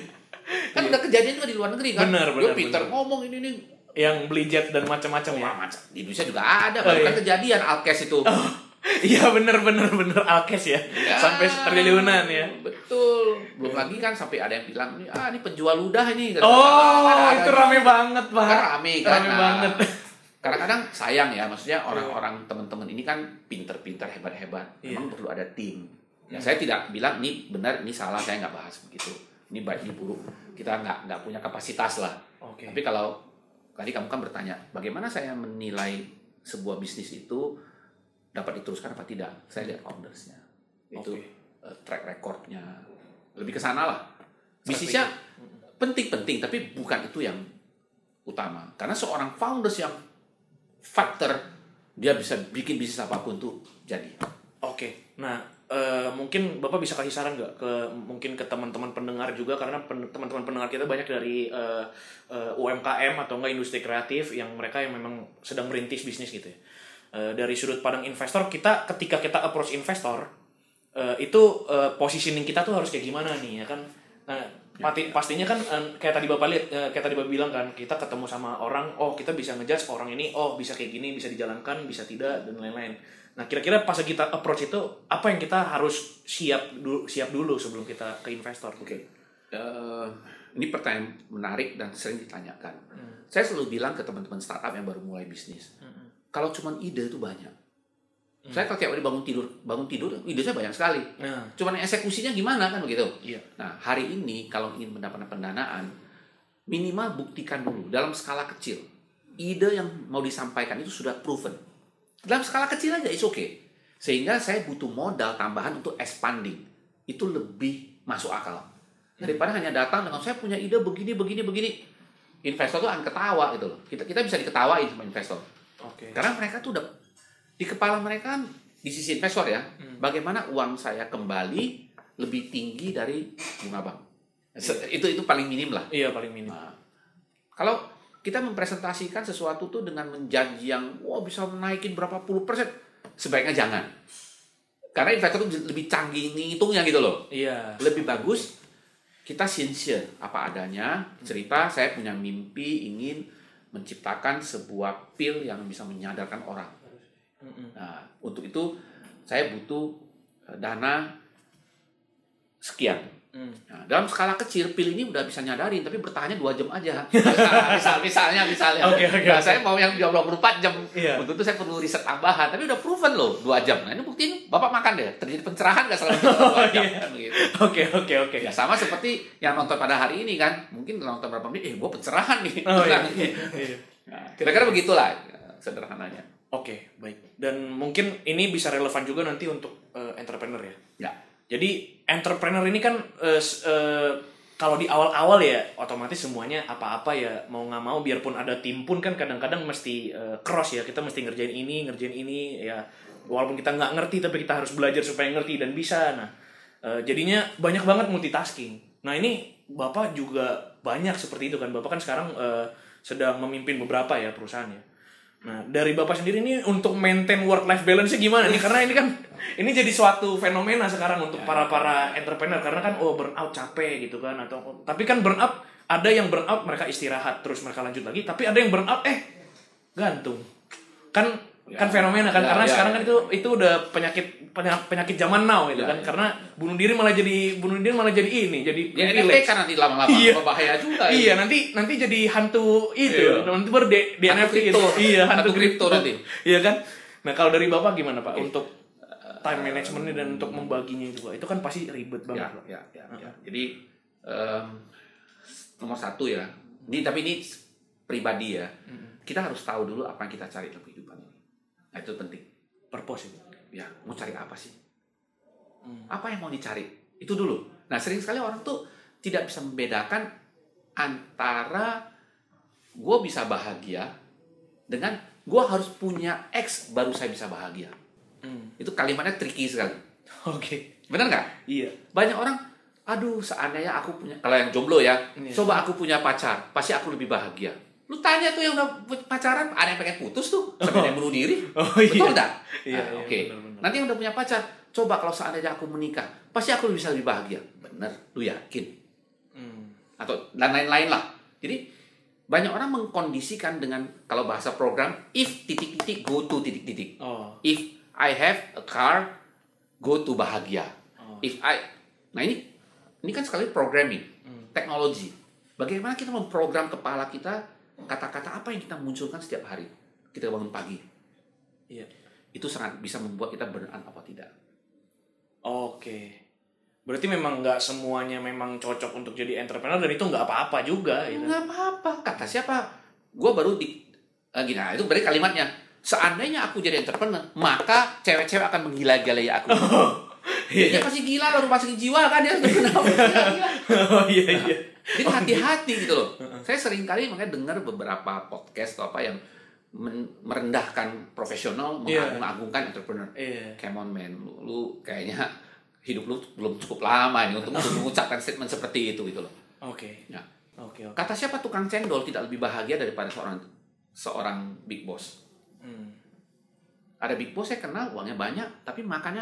Kan udah kejadian juga di luar negeri kan. Benar, Dia benar, pintar benar. ngomong ini ini. Yang beli jet dan macam-macam ya. Wah, macam di Indonesia juga ada, Oh, bahkan iya. kejadian Alkes itu. Iya bener bener bener alkes ya. Ya, Sampai triliunan ya. Betul. Belum lagi kan sampai ada yang bilang, ah ini penjual ludah ini. Oh, Ada- ada- itu rame banget, Pak. Kan rame kan. Rame Nah, banget. Kadang-kadang sayang ya, maksudnya orang-orang teman-teman ini kan pinter-pinter, hebat-hebat. Iya. Memang perlu ada tim. Ya, saya tidak bilang ini benar, ini salah, saya nggak bahas begitu. Ini baik, ini buruk. Kita nggak nggak punya kapasitas lah. Oke. Tapi kalau tadi kamu kan bertanya, bagaimana saya menilai sebuah bisnis itu dapat diteruskan apa tidak? Saya lihat foundersnya. Itu Oke. eh, track recordnya, lebih ke sana lah. Bisnisnya penting-penting, tapi bukan itu yang utama. Karena seorang founders yang fighter, dia bisa bikin bisnis apa pun tuh jadi. Oke, nah eh, mungkin bapak bisa kasih saran nggak ke mungkin ke teman-teman pendengar juga karena pen- teman-teman pendengar kita banyak dari eh, eh, UMKM atau enggak industri kreatif yang mereka yang memang sedang merintis bisnis gitu ya. Eh, dari sudut pandang investor kita ketika kita approach investor eh, itu eh, positioning kita tuh harus kayak gimana nih ya kan? Nah, pati- pastinya kan eh, kayak tadi bapak lihat eh, kayak tadi bapak bilang kan kita ketemu sama orang oh kita bisa ngejudge orang ini oh bisa kayak gini bisa dijalankan bisa tidak dan lain-lain. Nah kira-kira pas kita approach itu apa yang kita harus siap dulu siap dulu sebelum kita ke investor? Oke. Eh, ini pertanyaan menarik dan sering ditanyakan. Saya selalu bilang ke teman-teman startup yang baru mulai bisnis, kalau cuma ide itu banyak. Saya kalau tiap hari bangun tidur, bangun tidur, ide saya banyak sekali. Nah, Cuman eksekusinya gimana kan begitu? iya. Nah, hari ini kalau ingin mendapatkan pendanaan, minimal buktikan dulu dalam skala kecil. Ide yang mau disampaikan itu sudah proven. Dalam skala kecil aja, it's okay. Sehingga saya butuh modal tambahan untuk expanding. Itu lebih masuk akal. Daripada hanya datang dengan saya punya ide begini, begini, begini. Investor tuh akan ketawa gitu loh. Kita, kita bisa diketawain sama investor. Oke. Karena mereka tuh udah di kepala mereka kan, di sisi investor ya, bagaimana uang saya kembali lebih tinggi dari bunga bank. Se- Itu itu paling minim lah. Iya paling minim. Nah, kalau kita mempresentasikan sesuatu tuh dengan menjanji yang wah bisa menaikin berapa puluh persen, sebaiknya jangan. Karena investor tuh lebih canggih ngitungnya gitu loh. Iya. Lebih bagus kita sincere apa adanya, cerita saya punya mimpi ingin menciptakan sebuah pil yang bisa menyadarkan orang. Nah, untuk itu saya butuh eh, dana sekian. Mm. Nah, dalam skala kecil, pil ini udah bisa nyadarin, tapi bertahannya dua jam aja. Misal, misalnya, misalnya. Oke, oke, Nah, oke. saya mau yang 24 jam. Iya. Untuk itu saya perlu riset tambahan, tapi udah proven loh, dua jam. Nah, ini buktinya, Bapak makan deh. Terjadi pencerahan nggak selama dua jam. iya. kan begitu. Oke oke oke. Ya, sama seperti yang nonton pada hari ini kan. Mungkin nonton berapa menit, eh, gua pencerahan nih. Oh iya. Nah, Iya. Nah, kira-kira begitulah ya, sederhananya. Oke baik. Dan mungkin ini bisa relevan juga nanti untuk eh, entrepreneur ya. Ya. Jadi entrepreneur ini kan s- eh, kalau di awal-awal ya otomatis semuanya apa-apa ya mau nggak mau biarpun ada tim pun kan kadang-kadang mesti eh, cross ya kita mesti ngerjain ini ngerjain ini ya. Walaupun kita nggak ngerti tapi kita harus belajar supaya ngerti dan bisa. Nah eh, jadinya banyak banget multitasking. Nah ini bapak juga banyak seperti itu kan? Bapak kan sekarang eh, sedang memimpin beberapa ya perusahaannya Nah, dari Bapak sendiri ini untuk maintain work life balance gimana nih? Karena ini kan ini jadi suatu fenomena sekarang untuk para para entrepreneur karena kan oh burnout capek gitu kan atau tapi kan burnout ada yang burnout mereka istirahat terus mereka lanjut lagi, tapi ada yang burnout eh gantung. Kan Ya. kan fenomena kan Ya, karena ya, sekarang ya. kan itu itu udah penyakit penyakit, zaman now itu Ya, kan ya. karena bunuh diri malah jadi bunuh diri malah jadi ini jadi Ya. NFT kan nanti lama-lama Iya. berbahaya juga. Iya, itu. nanti nanti jadi hantu itu. Iya. Nanti baru di, di Hantu NFT kripto. itu. Iya, hantu, Hantu kripto nanti. Iya kan? Nah, kalau dari Bapak gimana, Pak? Untuk time managementnya dan untuk membaginya itu, Pak. Itu kan pasti ribet ya, banget, Pak. ya, ya, ya. Jadi em, nomor satu ya. Ini tapi ini pribadi ya. Kita harus tahu dulu apa yang kita cari dalam kehidupan ini. Nah, itu penting. Purpose itu. Ya, mau cari apa sih? Hmm. Apa yang mau dicari? Itu dulu. Nah, sering sekali orang tuh tidak bisa membedakan antara gue bisa bahagia dengan gue harus punya X baru saya bisa bahagia. Hmm. Itu kalimatnya tricky sekali. Oke. Benar nggak? Iya. banyak orang aduh seandainya aku punya kalau yang jomblo ya Iya. coba aku punya pacar pasti aku lebih bahagia lu tanya tuh yang udah pacaran ada yang pengen putus tuh sampai dia bunuh diri Oh, betul iya. nggak Iya, Nah, iya, oke benar-benar. nanti yang udah punya pacar coba kalau seandainya aku menikah pasti aku bisa lebih bahagia bener lu yakin Hmm. atau dan lain-lain lah jadi banyak orang mengkondisikan dengan kalau bahasa program if titik-titik go to titik-titik Oh. if I have a car go to bahagia Oh. if I nah ini ini kan sekali programming Hmm. teknologi bagaimana kita memprogram kepala kita kata-kata apa yang kita munculkan setiap hari kita bangun pagi Iya. itu sangat bisa membuat kita out apa tidak Oke. Berarti memang nggak semuanya memang cocok untuk jadi entrepreneur dan itu nggak apa-apa juga gitu. nggak apa-apa kata siapa gue baru di eh, gini nah, itu berarti kalimatnya seandainya aku jadi entrepreneur maka cewek-cewek akan menggila-gilai aku dia pasti gila lah rumah sakit jiwa kan dia sudah kenal oh iya iya. Jadi hati-hati gitu loh. Saya sering kali makanya dengar beberapa podcast atau apa yang merendahkan profesional, Iya. mengagung-agungkan entrepreneur. Iya. Come on man, lu, lu kayaknya hidup lu belum cukup lama ini untuk, mengucapkan statement seperti itu gitu loh. Oke. Ya. Oke oke. Kata siapa tukang cendol tidak lebih bahagia daripada seorang seorang big boss. Hmm. Ada big boss saya kenal uangnya banyak tapi makannya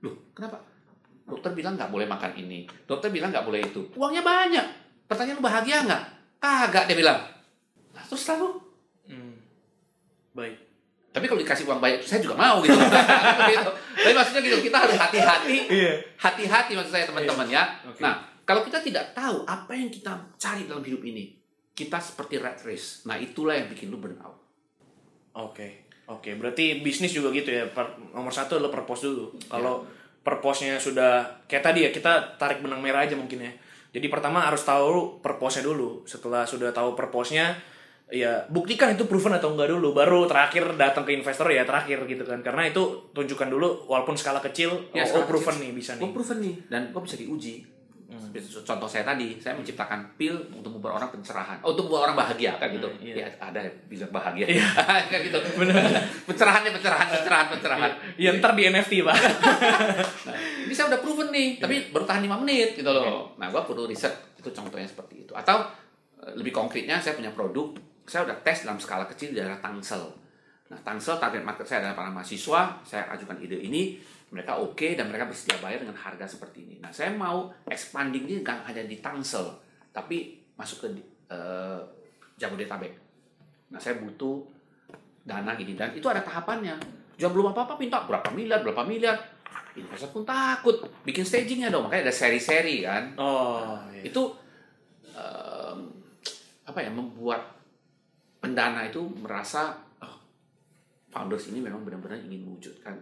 loh kenapa? Dokter bilang nggak boleh makan ini. Dokter bilang nggak boleh itu. Uangnya banyak. Pertanyaan lu bahagia nggak? Kagak dia bilang. Nah, terus lalu Hmm. Baik. tapi kalau dikasih uang banyak saya juga mau gitu. Gitu. Tapi maksudnya gitu kita harus hati-hati Iya. hati-hati maksud saya teman-teman ya. Oke. Nah, kalau kita tidak tahu apa yang kita cari dalam hidup ini, kita seperti rat race. Nah, itulah yang bikin lu burnout. Oke, oke. Berarti bisnis juga gitu ya. Per- nomor satu adalah purpose dulu. Kalau purpose-nya sudah kayak tadi ya kita tarik benang merah aja mungkin ya. Jadi pertama harus tahu purpose-nya dulu. Setelah sudah tahu purpose-nya, ya buktikan itu proven atau enggak dulu. Baru terakhir datang ke investor ya terakhir gitu kan. Karena itu tunjukkan dulu walaupun skala kecil, Ya, oh, skala oh, proven kecil. nih bisa Gue nih. proven nih dan gue bisa diuji. Seperti Contoh saya tadi, saya menciptakan pil untuk membuat orang pencerahan, oh, untuk membuat orang bahagia kan gitu. Hmm, iya. Ya ada yang bisa bahagia, kayak gitu. Pencerahannya pencerahan, pencerahan, pencerahan. Ya ntar di NFT pak. Nah, ini saya udah proven nih, tapi baru tahan 5 menit gitu loh. Nah, gua perlu riset itu contohnya seperti itu. Atau eh, lebih konkretnya saya punya produk, saya udah tes dalam skala kecil di daerah Tangsel. Nah, Tangsel target market saya adalah para mahasiswa, saya ajukan ide ini, mereka oke dan mereka bersedia bayar dengan harga seperti ini. Nah, saya mau expanding ini nggak hanya di Tangsel, tapi masuk ke eh, Jabodetabek. Nah, saya butuh dana gini dan itu ada tahapannya. Jangan belum apa-apa minta berapa miliar, berapa miliar. Investor pun takut bikin stagingnya dong, makanya ada seri-seri kan. Oh, iya. Itu em, apa ya membuat pendana itu merasa oh, founders ini memang benar-benar ingin mewujudkan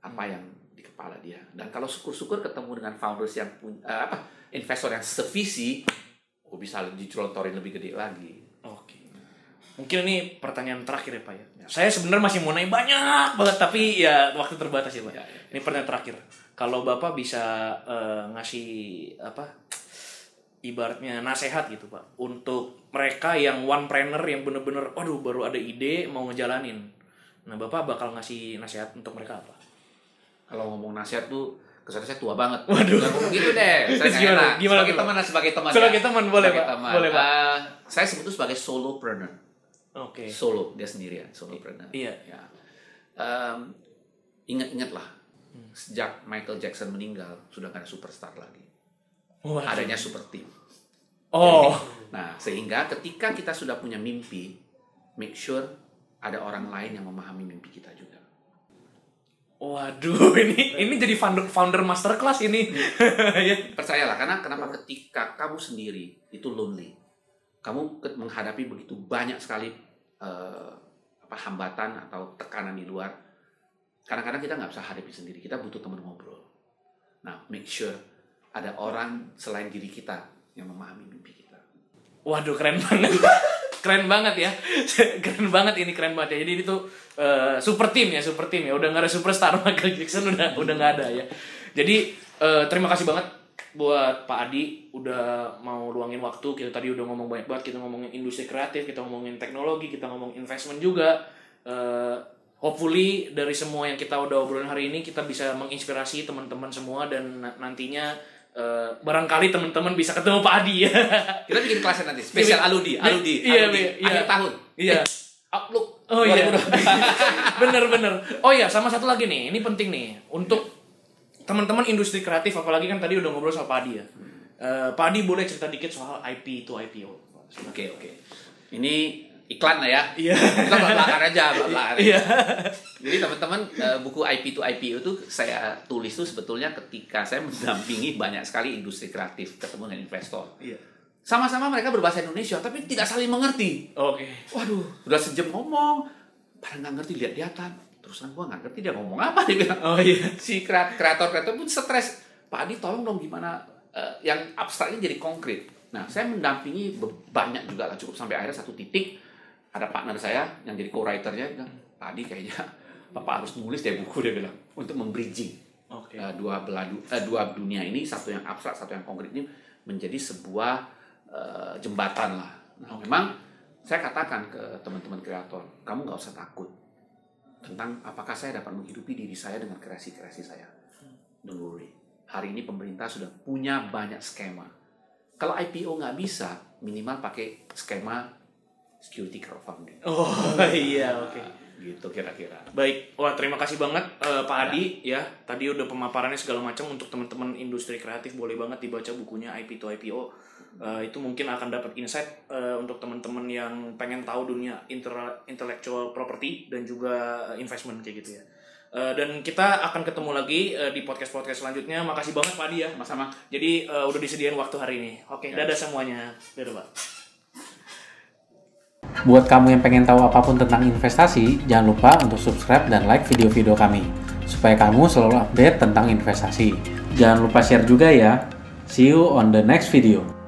apa yang di kepala dia. Dan kalau syukur-syukur ketemu dengan founders yang punya eh, apa investor yang sevisi, oh bisa dicelontorin lebih gede lagi. Oke. Mungkin ini pertanyaan terakhir ya Pak ya. Saya sebenarnya masih mau nanya banyak banget tapi ya waktu terbatas ya Pak. Ya, ya. Ini pertanyaan terakhir. Kalau Bapak bisa eh, ngasih apa ibaratnya nasehat gitu Pak untuk mereka yang one planner yang bener-bener waduh baru ada ide mau ngejalanin. Nah, Bapak bakal ngasih nasihat untuk mereka apa? Kalau ngomong nasihat tuh kesannya saya tua banget. Waduh. Ngomong gitu deh. Saya Gimana? enak. Gimana sebagai Pak? teman sebagai teman. Sebagai ya. teman, boleh, Sebagai Pak. teman. Boleh, Pak. Eh, saya sebut itu sebagai solopreneur. Oke. Solo dia sendirian, solopreneur. Iya. Ya. Em, ingat-ingatlah sejak Michael Jackson meninggal sudah nggak ada superstar lagi. Waduh. Adanya super team. Oh. Nah, sehingga ketika kita sudah punya mimpi, make sure ada orang lain yang memahami mimpi kita juga. Waduh, ini ini jadi founder founder masterclass ini. ya. Percayalah, karena kenapa ketika kamu sendiri itu lonely, kamu menghadapi begitu banyak sekali eh, apa hambatan atau tekanan di luar. Kadang-kadang kita nggak bisa hadapi sendiri, kita butuh teman ngobrol. Nah, make sure ada orang selain diri kita yang memahami mimpi kita. Waduh, keren banget. keren banget ya. keren banget ini keren banget ya. Jadi itu eh, super team ya, super team ya. Udah nggak ada superstar Michael Jackson udah udah nggak ada ya. Jadi eh, terima kasih banget buat Pak Adi udah mau luangin waktu. Kita tadi udah ngomong banyak banget. Kita ngomongin industri kreatif, kita ngomongin teknologi, kita ngomong investment juga. Eh, hopefully dari semua yang kita udah obrolin hari ini kita bisa menginspirasi teman-teman semua dan na- nantinya eh, barangkali teman-teman bisa ketemu Pak Adi ya. Kita bikin kelasnya nanti, spesial Iya, Aludi, iya, Aludi, iya, Aludi, iya. akhir tahun. Iya. Eh, Outlook. Oh iya. 2020. bener bener. Oh iya, sama satu lagi nih, ini penting nih untuk teman-teman industri kreatif, apalagi kan tadi udah ngobrol sama Pak Adi ya. Eh, Pak Adi boleh cerita dikit soal IP itu IPO. Oke, oke. Ini iklan lah ya. Iya. Kita belakang aja, belakang. Iya. Jadi teman-teman eh, buku IP to IPO itu saya tulis tuh sebetulnya ketika saya mendampingi banyak sekali industri kreatif ketemu dengan investor. Iya. Sama-sama mereka berbahasa Indonesia tapi tidak saling mengerti. Oke. Waduh, udah sejam ngomong, pada nggak ngerti lihat-lihatan. Terus gua nggak ngerti dia ngomong apa dia bilang. Oh iya. Si kreat- kreator-kreator pun stres. Pak Adi tolong dong gimana eh, yang abstraknya jadi konkret. Nah, saya mendampingi banyak juga lah cukup sampai akhirnya satu titik ada partner saya yang jadi co-writernya bilang, Pak Adi kayaknya Bapak harus nulis deh buku dia bilang untuk membridging. Oke. Eh, dua belah du- eh, dua dunia ini satu yang abstrak satu yang konkret ini menjadi sebuah eh, jembatan lah. Nah, memang saya katakan ke teman-teman kreator, kamu nggak usah takut tentang apakah saya dapat menghidupi diri saya dengan kreasi-kreasi saya. Don't worry. Hari ini pemerintah sudah punya banyak skema. Kalau IPO nggak bisa, minimal pakai skema security crowdfunding. Oh iya oke. Gitu kira-kira. Baik, wah terima kasih banget eh, Pak Adi ya. Tadi udah pemaparannya segala macam untuk teman-teman industri kreatif boleh banget dibaca bukunya IP to IPO. Eh, itu mungkin akan dapat insight eh, untuk teman-teman yang pengen tahu dunia inter- intellectual property dan juga investment kayak gitu ya. Eh, dan kita akan ketemu lagi eh, di podcast-podcast selanjutnya. Makasih banget Pak Adi ya. Sama-sama. Jadi eh, udah disediain waktu hari ini. Oke, dadah semuanya. Dadah Pak. Buat kamu yang pengen tahu apa pun tentang investasi, jangan lupa untuk subscribe dan like video-video kami, supaya kamu selalu update tentang investasi. Jangan lupa share juga ya. See you on the next video.